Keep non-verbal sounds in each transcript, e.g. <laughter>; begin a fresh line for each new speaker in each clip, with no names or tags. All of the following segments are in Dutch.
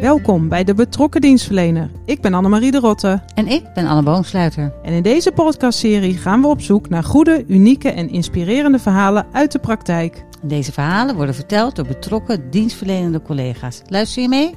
Welkom bij de Betrokken Dienstverlener. Ik ben Annemarie de Rotte.
En ik ben Anne Boomsluiter.
En in deze podcastserie gaan we op zoek naar goede, unieke en inspirerende verhalen uit de praktijk.
Deze verhalen worden verteld door betrokken dienstverlenende collega's. Luister je mee?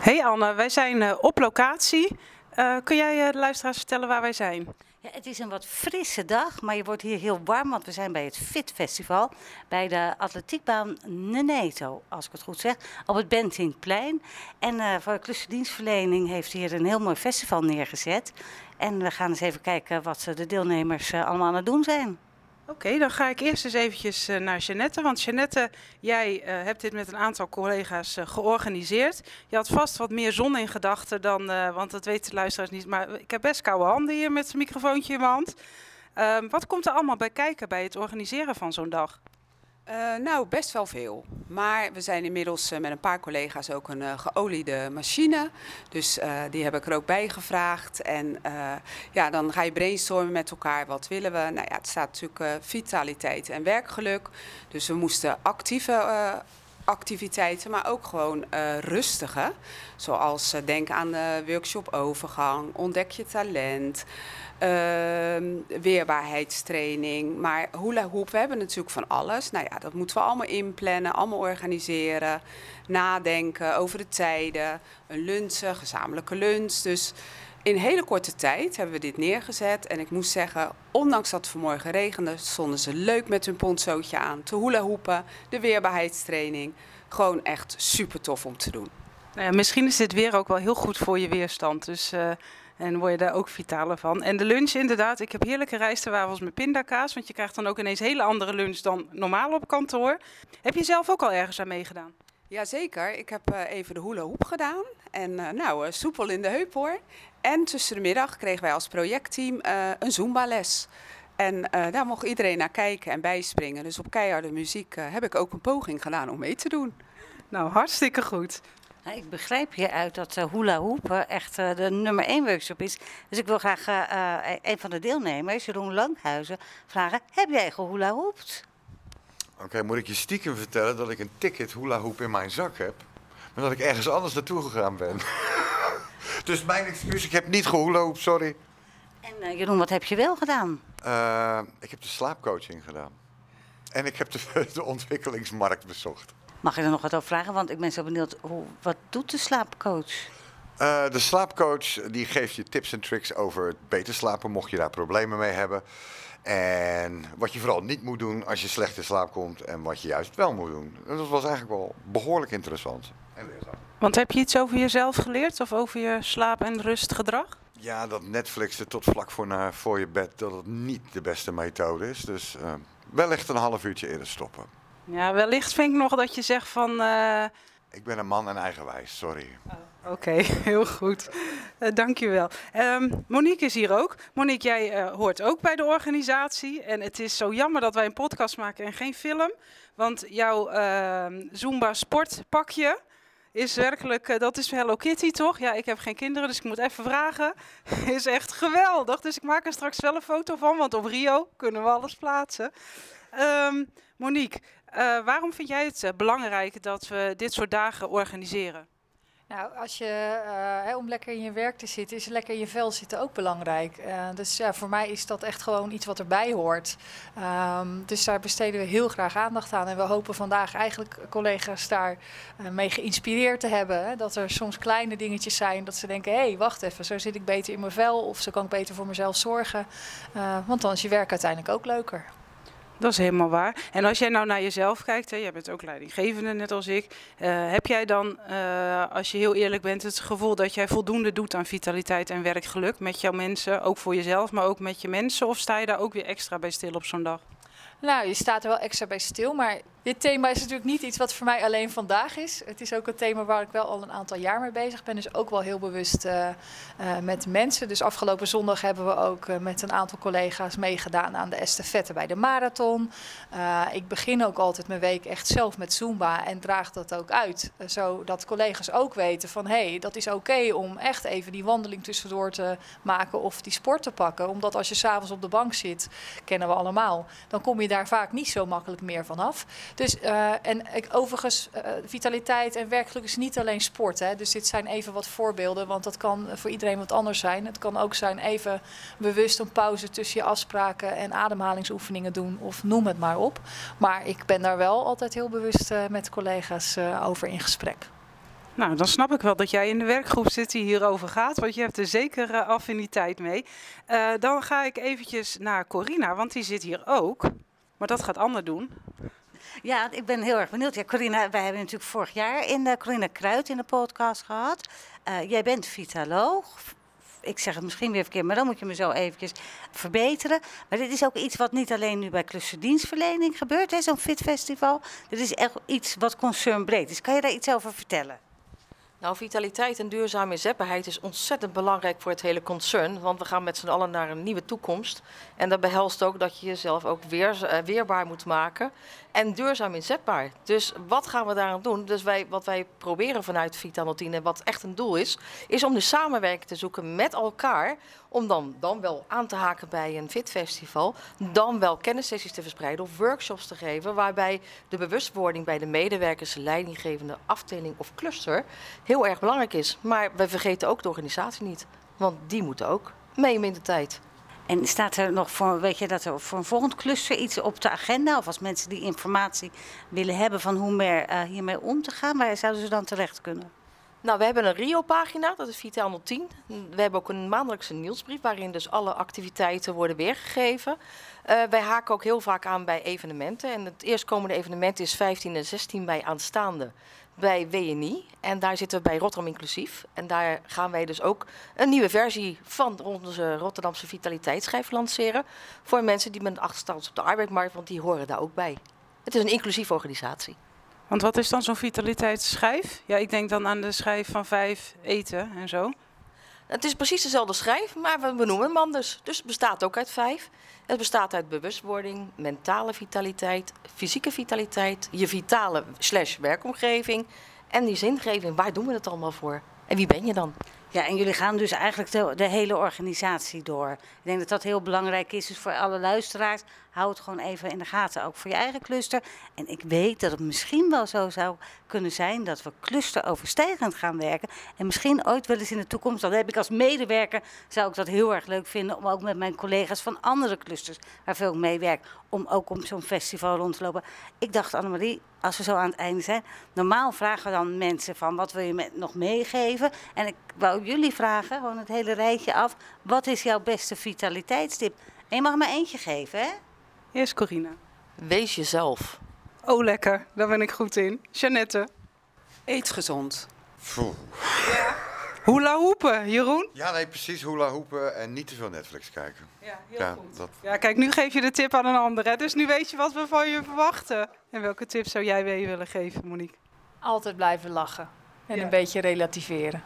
Hey Anne, wij zijn uh, op locatie. Uh, kun jij uh, de luisteraars vertellen waar wij zijn?
Het is een wat frisse dag, maar je wordt hier heel warm, want we zijn bij het Fit Festival. Bij de atletiekbaan Neneto, als ik het goed zeg, op het Bentingplein. En uh, voor de clusterdienstverlening heeft hier een heel mooi festival neergezet. En we gaan eens even kijken wat de deelnemers uh, allemaal aan het doen zijn.
Oké, dan ga ik eerst eens eventjes uh, naar Jeannette. Want Jeannette, jij uh, hebt dit met een aantal collega's uh, georganiseerd. Je had vast wat meer zon in gedachten dan, want dat weten de luisteraars niet. Maar ik heb best koude handen hier met een microfoontje in mijn hand. Ehm, wat komt er allemaal bij kijken bij het organiseren van zo'n dag?
Uh, nou, best wel veel. Maar we zijn inmiddels uh, met een paar collega's ook een uh, geoliede machine. Dus die heb ik er ook bij gevraagd. En ja, dan ga je brainstormen met elkaar. Wat willen we? Nou ja, het staat natuurlijk vitaliteit en werkgeluk. Dus we moesten actieve activiteiten, maar ook gewoon rustige. Zoals denk aan de workshop overgang, ontdek je talent. Uh, weerbaarheidstraining. Maar hula hoop, we hebben natuurlijk van alles. Nou ja, dat moeten we allemaal inplannen, allemaal organiseren. Nadenken over de tijden. Een lunch, gezamenlijke lunch. Dus in hele korte tijd hebben we dit neergezet. En ik moest zeggen, ondanks dat het vanmorgen regende, stonden ze leuk met hun ponchootje aan. Te hula hoepen, de weerbaarheidstraining. Gewoon echt super tof om te doen.
Nou ja, misschien is dit weer ook wel heel goed voor je weerstand. Dus... Uh... En word je daar ook vitaler van. En de lunch inderdaad, ik heb heerlijke rijstewafels met pindakaas. Want je krijgt dan ook ineens een hele andere lunch dan normaal op kantoor. Heb je zelf ook al ergens aan meegedaan?
Jazeker, ik heb uh, even de hula hoep gedaan. En uh, nou, uh, soepel in de heup hoor. En tussen de middag kregen wij als projectteam een Zumba-les. En daar mocht iedereen naar kijken en bijspringen. Dus op keiharde muziek heb ik ook een poging gedaan om mee te doen.
Nou, hartstikke goed.
Nou, ik begrijp hieruit dat uh, hula hoop echt uh, de nummer één workshop is. Dus ik wil graag uh, een van de deelnemers, Jeroen Langhuizen, vragen: heb jij gehula hoept?
Oké, okay, moet ik je stiekem vertellen dat ik een ticket hula hoop in mijn zak heb, maar dat ik ergens anders naartoe gegaan ben. <laughs> dus mijn excuus, ik heb niet gehula hoop, sorry.
En Jeroen, wat heb je wel gedaan?
ik heb de slaapcoaching gedaan. En ik heb de, <laughs> de ontwikkelingsmarkt bezocht.
Mag ik er nog wat over vragen? Want ik ben zo benieuwd, hoe, wat doet de slaapcoach?
Uh, de slaapcoach die geeft je tips en tricks over het beter slapen, mocht je daar problemen mee hebben. En wat je vooral niet moet doen als je slecht in slaap komt en wat je juist wel moet doen. Dat was eigenlijk wel behoorlijk interessant. En
Want heb je iets over jezelf geleerd of over je slaap- en rustgedrag?
Ja, dat Netflixen tot vlak voor, naar, voor je bed, dat het niet de beste methode is. Dus uh, wellicht een half uurtje eerder stoppen.
Ja, wellicht vind ik nog dat je zegt van... Uh...
Ik ben een man en eigenwijs, sorry.
Oh, Oké, <laughs> heel goed. Uh, dankjewel. Um, Monique is hier ook. Monique, jij uh, hoort ook bij de organisatie. En het is zo jammer dat wij een podcast maken en geen film. Want jouw uh, Zumba sportpakje is werkelijk, dat is Hello Kitty toch? Ja, ik heb geen kinderen, dus ik moet even vragen. <laughs> is echt geweldig. Dus ik maak er straks wel een foto van, want op Rio kunnen we alles plaatsen. Um, Monique, waarom vind jij het belangrijk dat we dit soort dagen organiseren?
Nou, als je, uh, om lekker in je werk te zitten, is lekker in je vel zitten ook belangrijk. dus ja, voor mij is dat echt gewoon iets wat erbij hoort. Um, dus daar besteden we heel graag aandacht aan. En we hopen vandaag eigenlijk collega's daar mee geïnspireerd te hebben. Dat er soms kleine dingetjes zijn dat ze denken, hé, hey, wacht even, zo zit ik beter in mijn vel. Of zo kan ik beter voor mezelf zorgen. want dan is je werk uiteindelijk ook leuker.
Dat is helemaal waar. En als jij nou naar jezelf kijkt, hè, jij bent ook leidinggevende net als ik. Uh, heb jij dan, uh, als je heel eerlijk bent, het gevoel dat jij voldoende doet aan vitaliteit en werkgeluk met jouw mensen? Ook voor jezelf, maar ook met je mensen? Of sta je daar ook weer extra bij stil op zo'n dag?
Nou, je staat er wel extra bij stil, maar dit thema is natuurlijk niet iets wat voor mij alleen vandaag is. Het is ook een thema waar ik wel al een aantal jaar mee bezig ben. Dus ook wel heel bewust uh, uh, met mensen. Dus afgelopen zondag hebben we ook uh, met een aantal collega's meegedaan aan de estafette bij de marathon. ik begin ook altijd mijn week echt zelf met Zumba en draag dat ook uit. zodat collega's ook weten van hé, hey, dat is oké om echt even die wandeling tussendoor te maken of die sport te pakken. Omdat als je s'avonds op de bank zit, kennen we allemaal, dan kom je daar vaak niet zo makkelijk meer vanaf. Dus, uh, en ik, overigens, uh, vitaliteit en werkgeluk is niet alleen sport. Hè? Dus dit zijn even wat voorbeelden, want dat kan voor iedereen wat anders zijn. Het kan ook zijn even bewust een pauze tussen je afspraken en ademhalingsoefeningen doen, of noem het maar op. Maar ik ben daar wel altijd heel bewust uh, met collega's over in gesprek.
Nou, dan snap ik wel dat jij in de werkgroep zit die hierover gaat, want je hebt er zeker affiniteit mee. Dan ga ik eventjes naar Corina, want die zit hier ook. Maar dat gaat Anne doen.
Ja, ik ben heel erg benieuwd. Ja, Corina, wij hebben natuurlijk vorig jaar in de Corina Kruid in de podcast gehad. Uh, jij bent vitaloog. Ik zeg het misschien weer verkeerd, maar dan moet je me zo eventjes verbeteren. Maar dit is ook iets wat niet alleen nu bij klussendienstverlening gebeurt, zo'n fitfestival. Dit is echt iets wat concernbreed is. Kan je daar iets over vertellen?
Nou, vitaliteit en duurzame inzetbaarheid is ontzettend belangrijk voor het hele concern. Want we gaan met z'n allen naar een nieuwe toekomst. En dat behelst ook dat je jezelf ook weer, uh, weerbaar moet maken. En duurzaam inzetbaar. Dus wat gaan we daaraan doen? Dus wij, wat wij proberen vanuit Vita wat echt een doel is, is om de samenwerking te zoeken met elkaar. Om dan, dan wel aan te haken bij een fitfestival. Dan wel kennissessies te verspreiden of workshops te geven. Waarbij de bewustwording bij de medewerkers, leidinggevende afdeling of cluster heel erg belangrijk is. Maar we vergeten ook de organisatie niet. Want die moeten ook mee in de tijd.
En staat er nog voor, weet je, dat er voor een volgend cluster iets op de agenda? Of als mensen die informatie willen hebben van hoe meer uh, hiermee om te gaan, waar zouden ze dan terecht kunnen?
Nou, we hebben een Rio-pagina, dat is Vital 10. We hebben ook een maandelijkse nieuwsbrief waarin dus alle activiteiten worden weergegeven. Uh, wij haken ook heel vaak aan bij evenementen. En het eerstkomende evenement is 15 en 16 bij aanstaande bij WNI. En daar zitten we bij Rotterdam Inclusief. En daar gaan wij dus ook een nieuwe versie van onze Rotterdamse vitaliteitsschijf lanceren. Voor mensen die met een achterstand op de arbeidsmarkt, want die horen daar ook bij. Het is een inclusieve organisatie.
Want wat is dan zo'n vitaliteitsschijf? Ja, ik denk dan aan de schijf van vijf eten en zo.
Het is precies dezelfde schijf, maar we benoemen hem anders. Dus het bestaat ook uit vijf. Het bestaat uit bewustwording, mentale vitaliteit, fysieke vitaliteit, je vitale slash werkomgeving en die zingeving. Waar doen we het allemaal voor? En wie ben je dan?
Ja, en jullie gaan dus eigenlijk de, de, hele organisatie door. Ik denk dat dat heel belangrijk is. Dus voor alle luisteraars, hou het gewoon even in de gaten. Ook voor je eigen cluster. En ik weet dat het misschien wel zo zou kunnen zijn dat we clusteroverstijgend gaan werken. En misschien ooit wel eens in de toekomst, dat heb ik als medewerker, zou ik dat heel erg leuk vinden. Om ook met mijn collega's van andere clusters, waar veel mee werk, om ook om zo'n festival rond te lopen. Ik dacht, Annemarie, als we zo aan het einde zijn. Normaal vragen we dan mensen van wat wil je met, nog meegeven. En ik wou jullie vragen, gewoon het hele rijtje af. Wat is jouw beste vitaliteitstip? En je mag maar eentje geven, hè?
Eerst Corina.
Wees jezelf.
Oh, lekker. Daar ben ik goed in. Jeannette.
Eet gezond.
Poeh.
Ja. Hula hoepen, Jeroen?
Ja, nee, precies. Hula hoepen en niet te veel Netflix kijken.
Ja, heel ja, goed. Dat... Ja, kijk, nu geef je de tip aan een ander. Hè? Dus nu weet je wat we van je verwachten. En welke tip zou jij mee willen geven, Monique?
Altijd blijven lachen. En een beetje relativeren.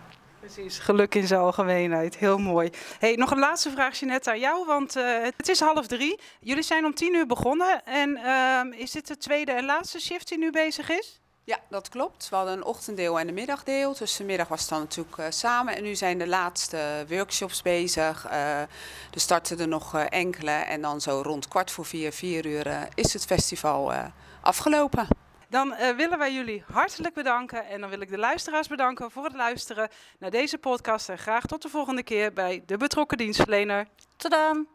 Precies, geluk in zijn algemeenheid. Heel mooi. Hey, nog een laatste vraag, Jeanette, aan jou. Want uh, het is half drie. Jullie zijn om tien uur begonnen. En uh, is dit de tweede en laatste shift die nu bezig is?
Ja, dat klopt. We hadden een ochtenddeel en een middagdeel. Dus de middag was dan natuurlijk uh, samen. En nu zijn de laatste workshops bezig. Uh, er starten er nog enkele. En dan zo rond kwart voor vier, vier uur is het festival afgelopen.
Dan willen wij jullie hartelijk bedanken. En dan wil ik de luisteraars bedanken voor het luisteren naar deze podcast. En graag tot de volgende keer bij De Betrokken Dienstverlener.
Tot dan!